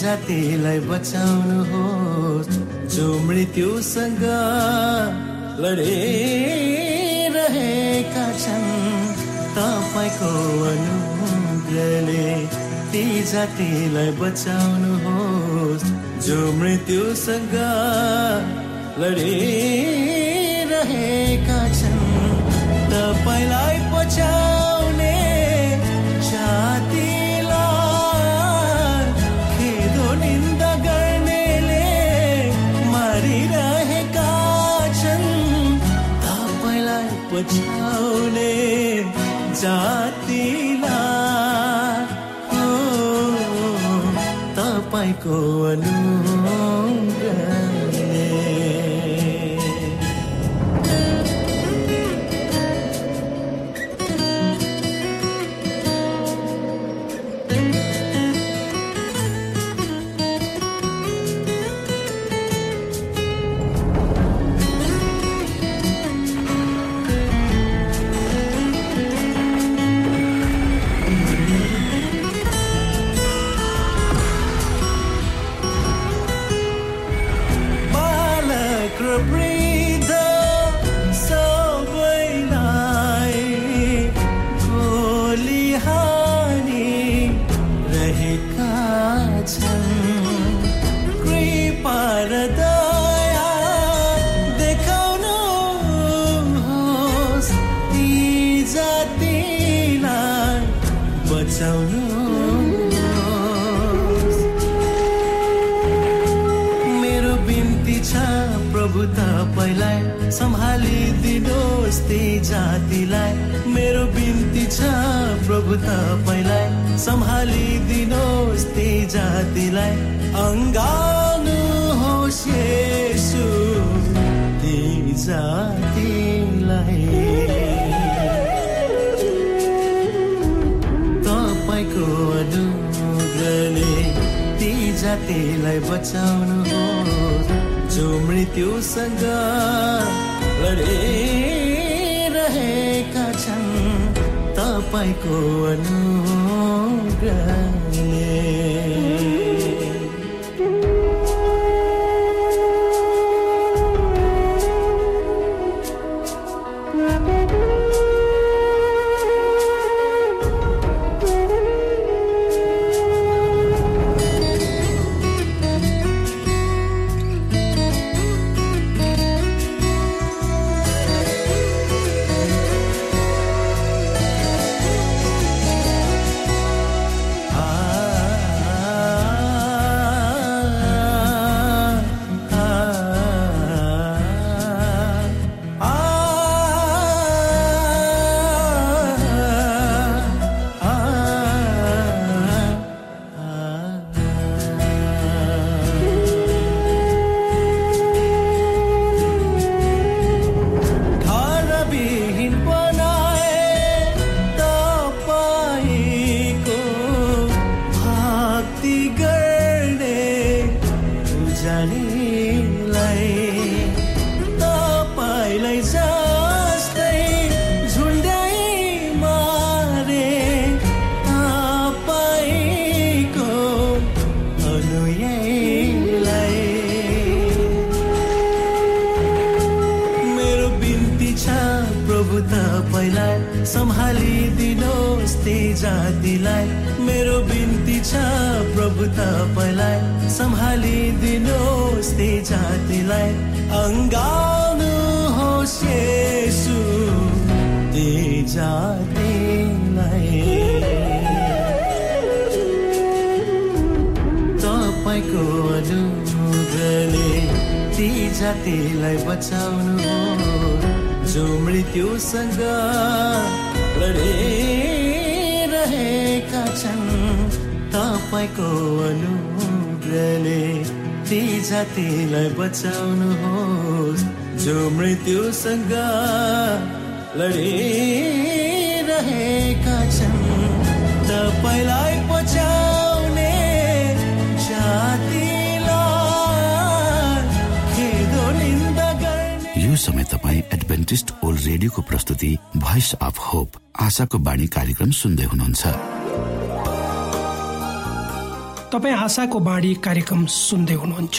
जातिलाई बचाउनु हो जो मृत्युसँग लडिरहेका छन्। तपाईँको अनुग्रहले ती जातिलाई बचाउनु हो जो मृत्युसँग लडिरहेका छन्। तपाईँलाई बचाउने जाति पछ्याउने जातिलाई तपाईँको अनुग्रह। जातिलाई। मेरो बिन्ती छ प्रभु तपाईँलाई सम्हालिदिनुहोस् ती जातिलाई। अङ्गानु होस् यसु ती जातिलाई। तपाईँको अनुग्रहले ती जातिलाई बचाउनु हो जो मृत्युसँग लडे रहेका छन् तपाईँको अनुग्रहले छ प्रभु तपाईँलाई सम्हालिदिनुहोस् ती जातिलाई। अङ्गाउनुहोस् यसु ती जातिलाई। तपाईँको अनुग्रहले ती जातिलाई बचाउनु जो मृत्युसँग लडिरहेका छन् तपाईँको अनुग्रहले ती जातिलाई बचाउनुहोस्। जो मृत्युसँग लडिरहेका छन् तपाईँलाई बचाउने यो समय तपाईँ एडभेन्टिस्ट ओल्ड रेडियोको प्रस्तुति भोइस अफ होप आशाको बाणी कार्यक्रम सुन्दै हुनुहुन्छ। तपाईँ आशाको बाणी कार्यक्रम सुन्दै हुनुहुन्छ।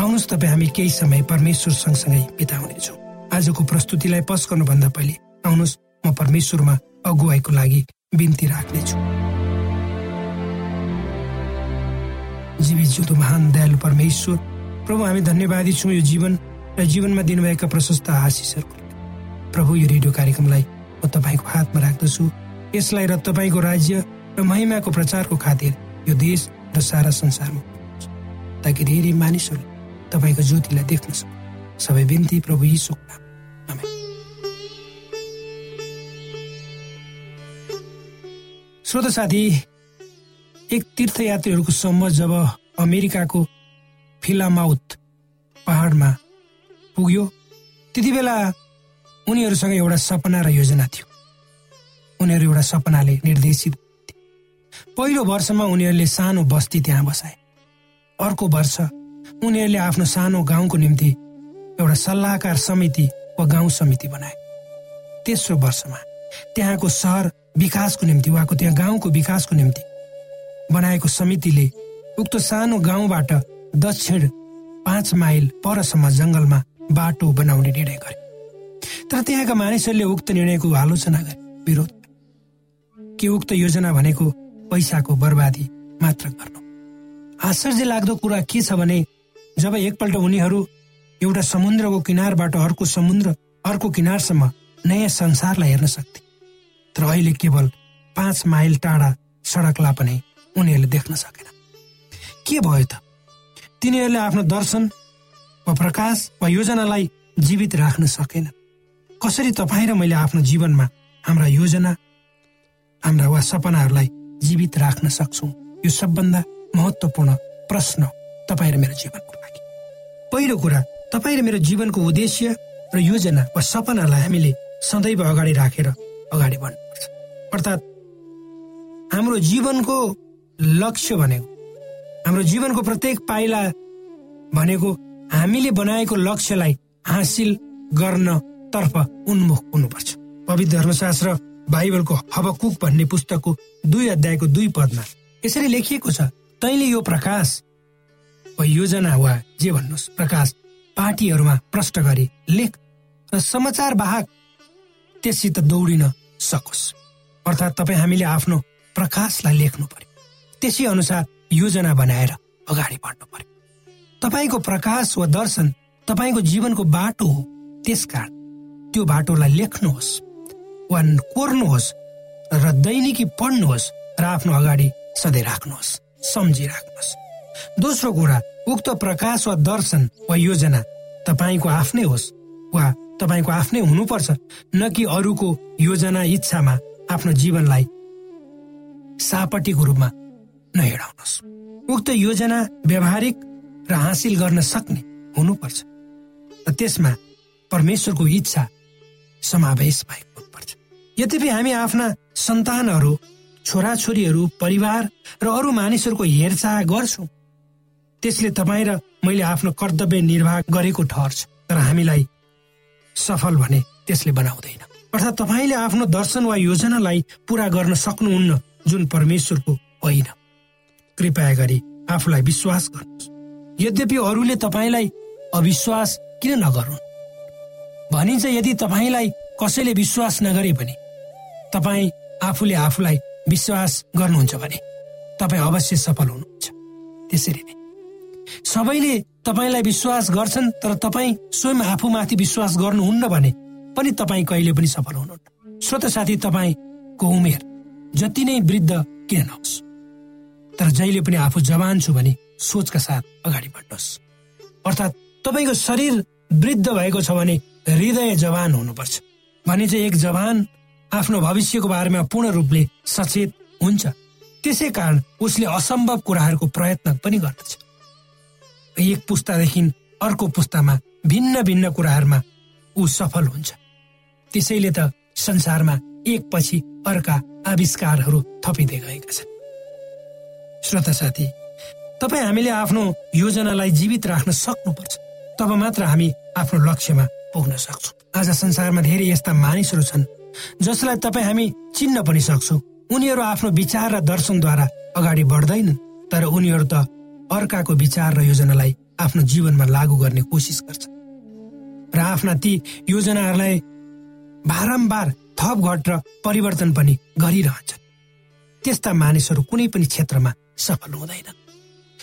आउनुहोस् तपाईँ हामी केही समय परमेश्वर सँगसँगै बिताउनेछौँ आजको प्रस्तुतिलाई पस गर्नुभन्दा पहिले आउनुहोस् म परमेश्वरमा अगुवाईको लागि बिन्ती राख्नेछु जीवित जुदो महान दयालु परमेश्वर प्रभु हामी धन्यवादी छौँ यो जीवन र जीवनमा दिनुभएका प्रशस्त आशिषहरूको। प्रभु यो रेडियो कार्यक्रमलाई म तपाईँको हातमा राख्दछु यसलाई र तपाईँको राज्य र महिमाको प्रचारको खातिर यो देश र सारा संसारमा। ताकि धेरै मानिसहरूले तपाईँको ज्योतिलाई देख्न सक्छ सबै बिन्ती प्रभु नाम आमेन। श्रोत साथी एक तीर्थयात्रीहरूको समूह जब अमेरिकाको फिलामाउथ पहाडमा पुग्यो त्यति बेला उनीहरूसँग एउटा सपना र योजना थियो उनीहरू एउटा सपनाले निर्देशित थिए। पहिलो वर्षमा उनीहरूले सानो बस्ती त्यहाँ बसाए अर्को वर्ष उनीहरूले आफ्नो सानो गाउँको निम्ति एउटा सल्लाहकार समिति वा गाउँ समिति बनाए। तेस्रो वर्षमा त्यहाँको सहर विकासको निम्ति वाको त्यहाँ गाउँको विकासको निम्ति बनाएको समितिले उक्त सानो गाउँबाट दक्षिण पाँच माइल परसम्म जङ्गलमा बाटो बनाउने निर्णय गरे। तर त्यहाँका मानिसहरूले उक्त निर्णयको आलोचना गरे। विरोध। कि उक्त योजना भनेको पैसाको बर्बादी मात्र गर्नु। आश्चर्य लाग्दो कुरा के छ भने जब एकपल्ट उनीहरू एउटा समुद्रको किनारबाट अर्को समुद्र अर्को किनारसम्म नयाँ संसारलाई हेर्न सक्थे। तर अहिले केवल पाँच माइल टाढा सडकलाई पनि उनीहरूले देख्न सकेन। के भयो त? तिनीहरूले आफ्नो दर्शन वा प्रकाश वा योजनालाई जीवित राख्न सकेन। कसरी तपाईँ र मैले आफ्नो जीवनमा हाम्रा योजना हाम्रा वा सपनाहरूलाई जीवित राख्न सक्छौँ? यो सबभन्दा महत्त्वपूर्ण प्रश्न तपाईँ र मेरो जीवनको पहिलो कुरा तपाईँ र मेरो जीवनको उद्देश्य र योजना वा सपनालाई हामीले सदैव अगाडि राखेर अगाडि बढ्नुपर्छ। अर्थात् हाम्रो जीवनको लक्ष्य भनेको हाम्रो जीवनको प्रत्येक पाइला भनेको हामीले बनाएको लक्ष्यलाई हासिल गर्न तर्फ उन्मुख हुनुपर्छ। पवित्र धर्मशास्त्र बाइबलको हबकुक भन्ने पुस्तकको दुई अध्यायको दुई पदमा यसरी लेखिएको छ तैँले यो प्रकाश योजना वा जे भन्नुहोस् प्रकाश पार्टीहरूमा प्रष्ट गरी लेख र समाचार वाहक त्यससित दौडिन सकोस्। अर्थात् तपाईँ हामीले आफ्नो प्रकाशलाई लेख्नु पर्यो। त्यसै अनुसार योजना बनाएर अगाडि बढ्नु पर्यो। तपाईँको प्रकाश वा दर्शन तपाईँको जीवनको बाटो हो। त्यसकारण त्यो बाटोलाई लेख्नुहोस् वा कोर्नुहोस् र दैनिकी पढ्नुहोस् र आफ्नो अगाडि सधैँ राख्नुहोस् सम्झिराख्नुहोस्। दोस्रो कुरा उक्त प्रकाश वा दर्शन वा योजना तपाईँको आफ्नै होस् वा तपाईँको आफ्नै हुनुपर्छ न कि अरूको योजना इच्छामा आफ्नो जीवनलाई सापट्टिको रूपमा नहिडाउनुहोस् उक्त योजना व्यावहारिक र हासिल गर्न सक्ने हुनुपर्छ र त्यसमा परमेश्वरको इच्छा समावेश भएको हुनुपर्छ। यद्यपि हामी आफ्ना सन्तानहरू छोराछोरीहरू परिवार र अरू मानिसहरूको हेरचाह गर्छौँ त्यसले तपाईँ र मैले आफ्नो कर्तव्य निर्वाह गरेको ठहर्छ। तर हामीलाई सफल भने त्यसले बनाउँदैन। अर्थात् तपाईँले आफ्नो दर्शन वा योजनालाई पूरा गर्न सक्नुहुन्न जुन परमेश्वरको होइन। कृपया गरी आफूलाई विश्वास गर्नुहोस्। यद्यपि अरूले तपाईँलाई अविश्वास किन नगरून्? भनिन्छ यदि तपाईँलाई कसैले विश्वास नगरे भने तपाईँ आफूले आफूलाई विश्वास गर्नुहुन्छ भने तपाईँ अवश्य सफल हुनुहुन्छ। त्यसरी नै। सबैले तपाईँलाई विश्वास गर्छन् तर तपाईँ स्वयं आफूमाथि विश्वास गर्नुहुन्न भने पनि तपाईँ कहिले पनि सफल हुनुहुन्न। श्रोत साथी तपाईँको उमेर जति नै वृद्ध किन नहोस् तर जहिले पनि आफू जवान छु भने सोचका साथ अगाडि बढ्नुहोस्। अर्थात् तपाईँको शरीर वृद्ध भएको छ भने हृदय जवान हुनुपर्छ। भने चाहिँ एक जवान आफ्नो भविष्यको बारेमा पूर्ण रूपले सचेत हुन्छ। त्यसै कारण उसले असम्भव कुराहरूको प्रयत्न पनि गर्दछ। एक पुस्तादेखि अर्को पुस्तामा भिन्न भिन्न कुराहरूमा ऊ सफल हुन्छ। त्यसैले त संसारमा एक पछि अर्का आविष्कारहरू थपिँदै गएका छन्। श्रोता साथी तपाईँ हामीले आफ्नो योजनालाई जीवित राख्न सक्नुपर्छ। तब मात्र हामी आफ्नो लक्ष्यमा पुग्न सक्छौँ। आज संसारमा धेरै यस्ता मानिसहरू छन् जसलाई तपाईँ हामी चिन्न पनि सक्छौँ। उनीहरू आफ्नो विचार र दर्शनद्वारा अगाडि बढ्दैनन् तर उनीहरू त अर्काको विचार र योजनालाई आफ्नो जीवनमा लागू गर्ने कोसिस गर्छ। र आफ्ना ती योजनाहरूलाई बारम्बार थप घट र परिवर्तन पनि गरिरहन्छ त्यस्ता मानिसहरू कुनै पनि क्षेत्रमा सफल हुँदैन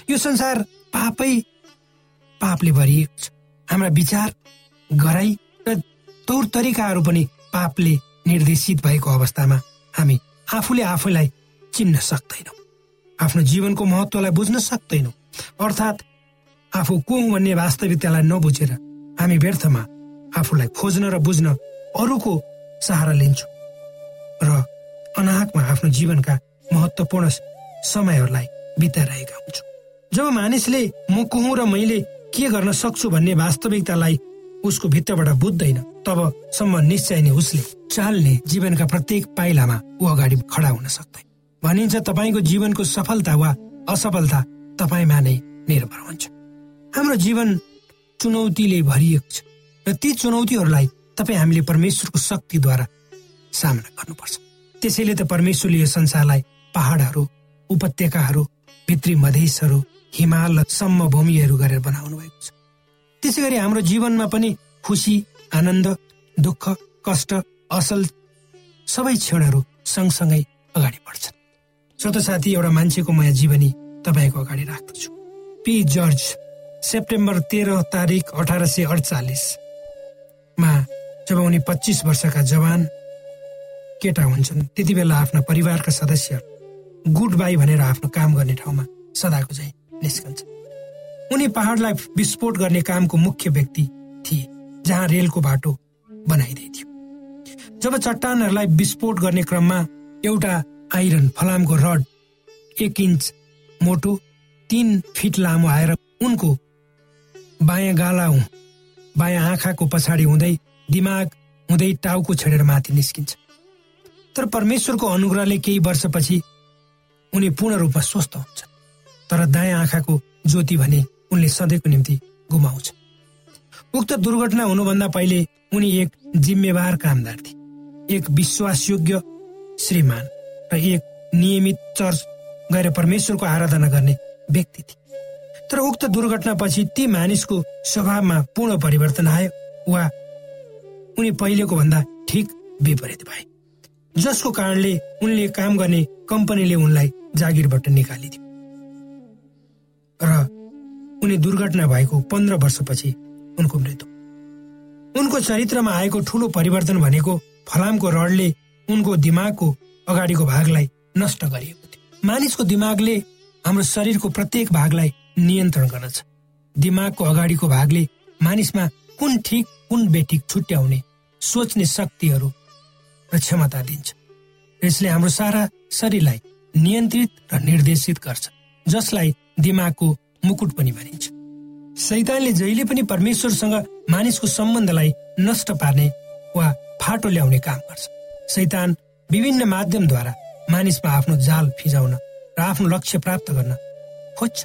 यो संसार पापै पापले भरिएको छ। हाम्रा विचार गराई र तौर तरिकाहरू पनि पापले निर्देशित भएको अवस्थामा हामी आफूले आफूलाई चिन्न सक्दैनौँ। आफ्नो जीवनको महत्वलाई बुझ्न सक्दैनौँ। अर्थात् आफू को भन्ने वास्तविकतालाई नबुझेर हामी व्यर्थमा आफूलाई खोज्न र बुझ्न अरूको सहारा लिन्छौँ र अनाहकमा आफ्नो जीवनका महत्वपूर्ण समयहरूलाई बिताइरहेका हुन्छौँ। जब मानिसले म को र मैले के गर्न सक्छु भन्ने वास्तविकतालाई उसको भित्रबाट बुझ्दैन तबसम्म निश्चय नै उसले चाल्ने जीवनका प्रत्येक पाइलामा ऊ अगाडि खडा हुन सक्दैन। भनिन्छ तपाईँको जीवनको सफलता वा असफलता तपाईँमा नै निर्भर हुन्छ। हाम्रो जीवन चुनौतीले भरिएको छ र ती चुनौतीहरूलाई तपाईँ हामीले परमेश्वरको शक्तिद्वारा सामना गर्नुपर्छ। त्यसैले त परमेश्वरले यो संसारलाई पहाडहरू उपत्यकाहरू भित्री मधेसहरू हिमालसम्म भूमिहरू गरेर बनाउनु भएको छ। त्यसै गरी हाम्रो जीवनमा पनि खुसी आनन्द दुःख कष्ट असल सबै क्षणहरू सँगसँगै अगाडि बढ्छन्। श्रोत साथी एउटा मान्छेको म जीवनी तपाईँको अगाडि राख्दछु। पी जर्ज सेप्टेम्बर तेह्र तारिक अठार सय अडचालिसमा जब उनी पच्चिस वर्षका जवान केटा हुन्छन् त्यति बेला आफ्ना परिवारका सदस्य गुड बाई भनेर आफ्नो काम गर्ने ठाउँमा सदाको चाहिँ निस्कन्छ। उनी पहाडलाई विस्फोट गर्ने कामको मुख्य व्यक्ति थिए जहाँ रेलको बाटो बनाइँदै थियो जब चट्टानहरूलाई विस्फोट गर्ने क्रममा एउटा आइरन फलामको रड एक इन्च मोटो तीन फिट लामो आएर उनको बायाँ गाला बायाँ आँखाको पछाडि हुँदै दिमाग हुँदै टाउको छेडेर माथि निस्किन्छ। तर परमेश्वरको अनुग्रहले केही वर्षपछि उनी पूर्ण रूपमा स्वस्थ हुन्छ। तर दायाँ आँखाको ज्योति भने उनले सधैँको निम्ति गुमाउँछ। उक्त दुर्घटना हुनुभन्दा पहिले उनी एक जिम्मेवार कामदार थिए। एक विश्वासयोग्य श्रीमान र एक नियमित चर्च गएर परमेश्वरको आराधना गर्ने व्यक्ति थिए। तर उक्त दुर्घटनापछि ती मानिसको स्वभावमा पूर्ण परिवर्तन आयो वा उनी पहिलेको भन्दा ठिक विपरीत भए जसको कारणले उनले काम गर्ने कम्पनीले उनलाई जागिरबाट निकालिदियो। र उनी दुर्घटना भएको पन्ध्र वर्षपछि उनको मृत्यु। उनको चरित्रमा आएको ठूलो परिवर्तन भनेको फलामको रडले उनको दिमागको अगाडिको भागलाई नष्ट गरिएको थियो मानिसको दिमागले हाम्रो शरीरको प्रत्येक भागलाई नियन्त्रण गर्दछ। दिमागको अगाडिको भागले मानिसमा कुन ठिक कुन बेठिक छुट्याउने सोच्ने शक्तिहरू र क्षमता दिन्छ। यसले हाम्रो सारा शरीरलाई नियन्त्रित र निर्देशित गर्छ जसलाई दिमागको मुकुट पनि भनिन्छ। सैतानले जहिले पनि परमेश्वरसँग मानिसको सम्बन्धलाई नष्ट पार्ने वा फाटो ल्याउने काम गर्छ। सैतान विभिन्न माध्यमद्वारा मानिसमा आफ्नो जाल फिजाउन र आफ्नो लक्ष्य प्राप्त गर्न। खोज्छ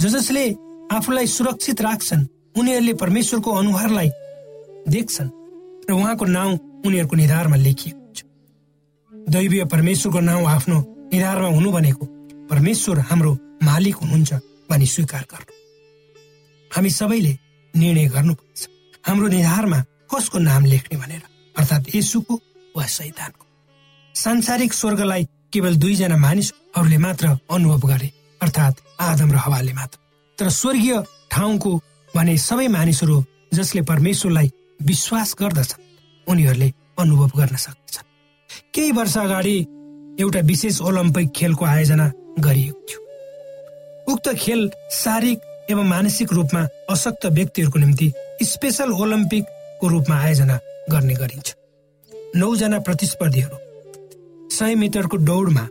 ज जसले आफूलाई सुरक्षित राख्छन् उनीहरूले परमेश्वरको अनुहारलाई देख्छन् र उहाँको नाउँ उनीहरूको निधारमा लेखिएको हुन्छ दैवीय परमेश्वरको नाउँ आफ्नो निधारमा हुनु भनेको परमेश्वर हाम्रो मालिक हुनुहुन्छ भनी स्वीकार गर्नु। हामी सबैले निर्णय गर्नुपर्छ। हाम्रो निधारमा कसको नाम लेख्ने भनेर? अर्थात् यसुको वा सैतानको। सांसारिक स्वर्गलाई केवल दुईजना मानिसहरूले मात्र अनुभव गरे अर्थात् आदम र हवाले मात्र। तर स्वर्गीय ठाउँको भने सबै मानिसहरू जसले परमेश्वरलाई विश्वास गर्दछन् उनीहरूले अनुभव गर्न सक्दछन्। केही वर्ष अगाडि एउटा विशेष ओलम्पिक खेलको आयोजना गरिएको थियो। उक्त खेल शारीरिक एवं मानसिक रूपमा अशक्त व्यक्तिहरूको निम्ति स्पेसल ओलम्पिकको रूपमा आयोजना गर्ने गरिन्छ। नौजना प्रतिस्पर्धीहरू सय मिटरको दौडमा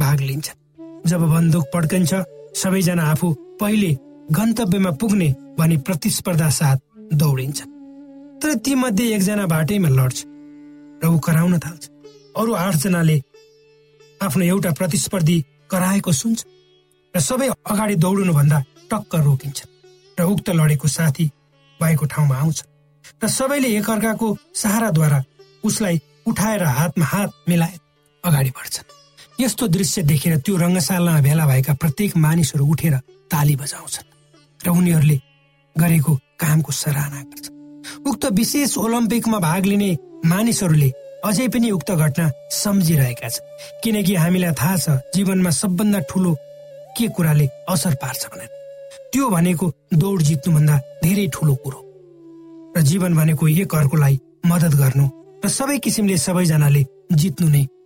भाग लिन्छन् जब बन्दुक पड्कन्छ सबैजना आफू पहिले गन्तव्यमा पुग्ने भनी प्रतिस्पर्धा साथ दौडिन्छन् तर ती मध्ये एकजना बाटैमा लड्छ र ऊ कराउन थाल्छ। अरू आठजनाले आफ्नो एउटा प्रतिस्पर्धी कराएको सुन्छ र सबै अगाडि दौडनुभन्दा टक्क रोकिन्छन् र उक्त लडेको साथी भएको ठाउँमा आउँछ र सबैले एकअर्काको सहाराद्वारा उसलाई उठाएर हातमा हात मिलाए। अगाडि बढ्छन्। यस्तो दृश्य देखेर त्यो रङ्गशालामा भेला भएका प्रत्येक मानिसहरू उठेर ताली बजाउँछन् र उनीहरूले गरेको कामको सराहना गर्छन्। उक्त विशेष ओलम्पिकमा भाग लिने मानिसहरूले अझै पनि उक्त घटना सम्झिरहेका छन्। किनकि हामीलाई थाहा छ जीवनमा सबभन्दा ठुलो के कुराले असर पार्छ भनेर त्यो भनेको दौड जित्नुभन्दा धेरै ठुलो कुरो र जीवन भनेको एक अर्कोलाई मद्दत गर्नु र सबै किसिमले सबैजनाले जित्नु नै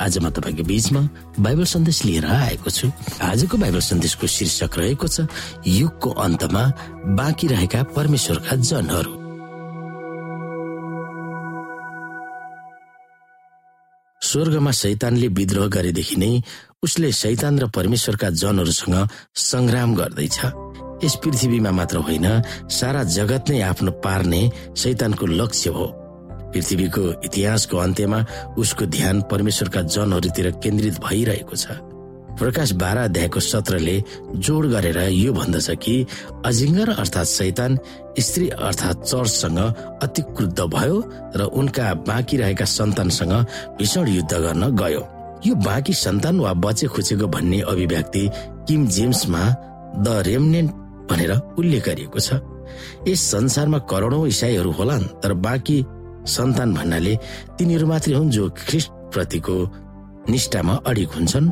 आज म तपाईँको बीचमा बाइबल सन्देश लिएर आएको छु। आजको बाइबल सन्देशको शीर्षक रहेको छ युगको अन्तमा बाँकी रहेका परमेश्वरका जनहरू। स्वर्गमा शैतानले विद्रोह गरेदेखि नै उसले शैतान र परमेश्वरका जनहरूसँग संग्राम गर्दैछ। यस पृथ्वीमा मात्र होइन सारा जगत नै आफ्नो पार्ने शैतानको लक्ष्य हो। पृथ्वीको इतिहासको अन्त्यमा उसको ध्यान परमेश्वरका जनहरूतिर केन्द्रित भइरहेको छ। प्रकाश बाह्र अध्यायको सत्रले जोड गरेर यो भन्दछ कि अजिङ्गर अर्थात् शैतान स्त्री अर्थात् चर्चसँग अति क्रुद्ध भयो र उनका बाँकी रहेका सन्तानसँग भीषण युद्ध गर्न गयो। यो बाँकी सन्तान वा बचे खुचेको भन्ने अभिव्यक्ति किम जेम्समा द रेमनेन्ट भनेर उल्लेख गरिएको छ। यस संसारमा करोडौं इसाईहरू होलान् तर बाँकी सन्तान भन्नाले तिनीहरू मात्रै हुन् जो ख्रिस्ट प्रतिको निष्ठामा अडिक हुन्छन्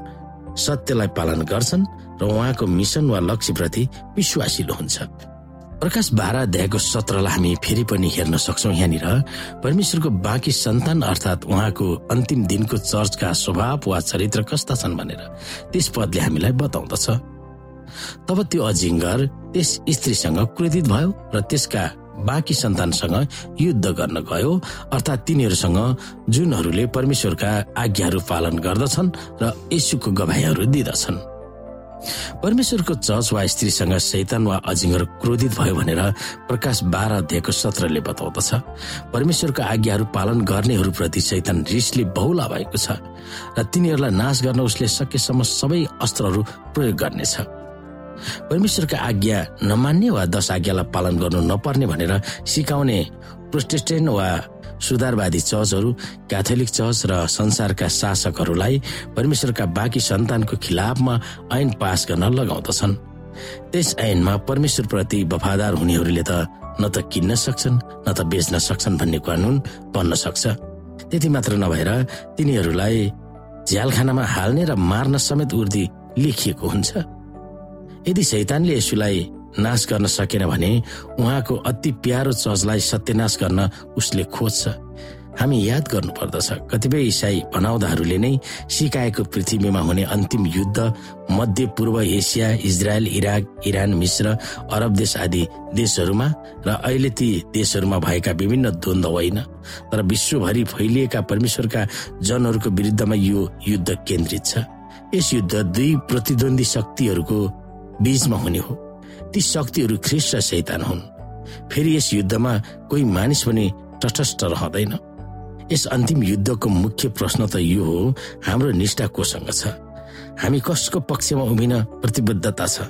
सत्यलाई पालन गर्छन् र उहाँको मिसन वा लक्ष्यप्रति विश्वासिलो हुन्छ प्रकाश बाह्र अध्यायको सत्रलाई हामी फेरि पनि हेर्न सक्छौ यहाँनिर परमेश्वरको बाँकी सन्तान अर्थात् उहाँको अन्तिम दिनको चर्चका स्वभाव वा चरित्र कस्ता छन् भनेर त्यस पदले हामीलाई बताउँदछ। तब त्यो अजिङ्गर त्यस स्त्रीसँग क्रोधित भयो र त्यसका बाँकी सन्तानसँग युद्ध गर्न गयो। अर्थात् तिनीहरूसँग जुनहरूले परमेश्वरका आज्ञाहरू पालन गर्दछन् र यसुको गवाईहरू दिँदछन्। परमेश्वरको चर्च वा स्त्रीसँग शैतान वा अजिङ्गर क्रोधित भयो भनेर प्रकाश बाह्र अध्यायको सत्रले बताउँदछ। परमेश्वरको आज्ञाहरू पालन गर्नेहरूप्रति शैतान रिसले बहुला भएको छ र तिनीहरूलाई नाश गर्न उसले सकेसम्म सबै अस्त्रहरू प्रयोग गर्नेछ। परमेश्वरका आज्ञा नमान्ने वा दश आज्ञालाई पालन गर्नु नपर्ने भनेर सिकाउने प्रोटेस्टेन्ट वा सुधारवादी चर्चहरू क्याथोलिक चर्च र संसारका शासकहरूलाई परमेश्वरका बाँकी सन्तानको खिलाफमा ऐन पास गर्न लगाउँदछन्। त्यस ऐनमा परमेश्वरप्रति वफादार हुनेहरूले त न त किन्न सक्छन् न त बेच्न सक्छन् भन्ने कानून बन्न सक्छ। त्यति मात्र नभएर तिनीहरूलाई झ्यालखानामा हाल्ने र मार्न समेत उर्दी लेखिएको हुन्छ। यदि शैतानले यसुलाई नाश गर्न सकेन भने उहाँको अति प्यारो चर्चलाई सत्यनाश गर्न उसले खोज्छ। हामी याद गर्नु पर्दछ कतिपय इसाई भनाउँदाहरूले नै सिकाएको पृथ्वीमा हुने अन्तिम युद्ध मध्य पूर्व एसिया इजरायल इराक इरान मिश्र अरब देश आदि देशहरूमा र अहिले ती देशहरूमा भएका विभिन्न द्वन्द होइन। तर विश्वभरि फैलिएका परमेश्वरका जनहरूको विरुद्धमा यो युद्ध केन्द्रित छ। यस युद्ध दुई प्रतिद्वन्दी शक्तिहरूको बीचमा हुने हो। ती शक्तिहरू ख्रिस र शैतान हुन्। फेरि यस युद्धमा कोही मानिस पनि तटस्थ रहँदैन। यस अन्तिम युद्धको मुख्य प्रश्न त यो हो हाम्रो निष्ठा कोसँग छ। हामी कसको पक्षमा उभिन प्रतिबद्धता छ?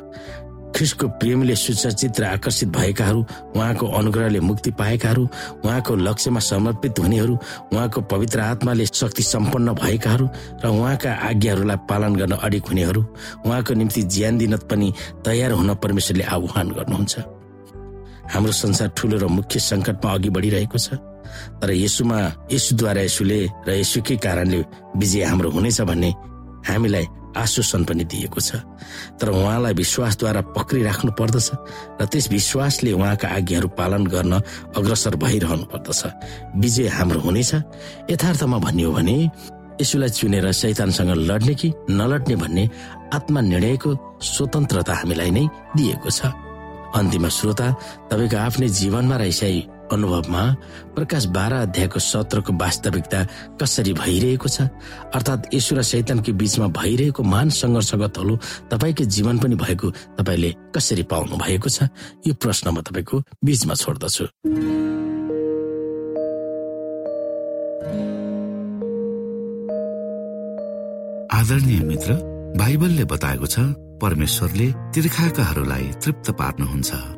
ख्रिसको प्रेमले सुचर्चित र आकर्षित भएकाहरू उहाँको अनुग्रहले मुक्ति पाएकाहरू उहाँको लक्ष्यमा समर्पित हुनेहरू उहाँको पवित्र आत्माले शक्ति सम्पन्न भएकाहरू र उहाँका आज्ञाहरूलाई पालन गर्न अडिक हुनेहरू उहाँको निम्ति ज्यान दिन पनि तयार हुन परमेश्वरले आह्वान गर्नुहुन्छ। हाम्रो संसार ठुलो र मुख्य सङ्कटमा अघि बढिरहेको छ तर यसुमा यसुद्वारा यसुले र यसुकै कारणले विजय हाम्रो हुनेछ भन्ने हामीलाई आश्वासन पनि दिएको छ। तर उहाँलाई विश्वासद्वारा पक्रिराख्नु पर्दछ र त्यस विश्वासले उहाँका आज्ञाहरू पालन गर्न अग्रसर भइरहनु पर्दछ। विजय हाम्रो हुनेछ। यथार्थमा भन्ने हो भने यसुलाई चुनेर शैतानसँग लड्ने कि नलड्ने भन्ने आत्मा निर्णयको स्वतन्त्रता हामीलाई नै दिएको छ। अन्तिम श्रोता तपाईँको आफ्नै जीवनमा र अनुभवमा प्रकाश बाह्र अध्यायको सत्रको वास्तविकता कसरी भइरहेको छ? अर्थात् यशु र शैतानको बीचमा भइरहेको महान सङ्घर्षगत तलो तपाईँको जीवन पनि भएको तपाईँले कसरी पाउनु भएको छ? यो प्रश्न म तपाईँको बीचमा छोड्दछु। आदरणीय मित्र बाइबलले बताएको छ परमेश्वरले तीर्खाकाहरूलाई तृप्त पार्नुहुन्छ।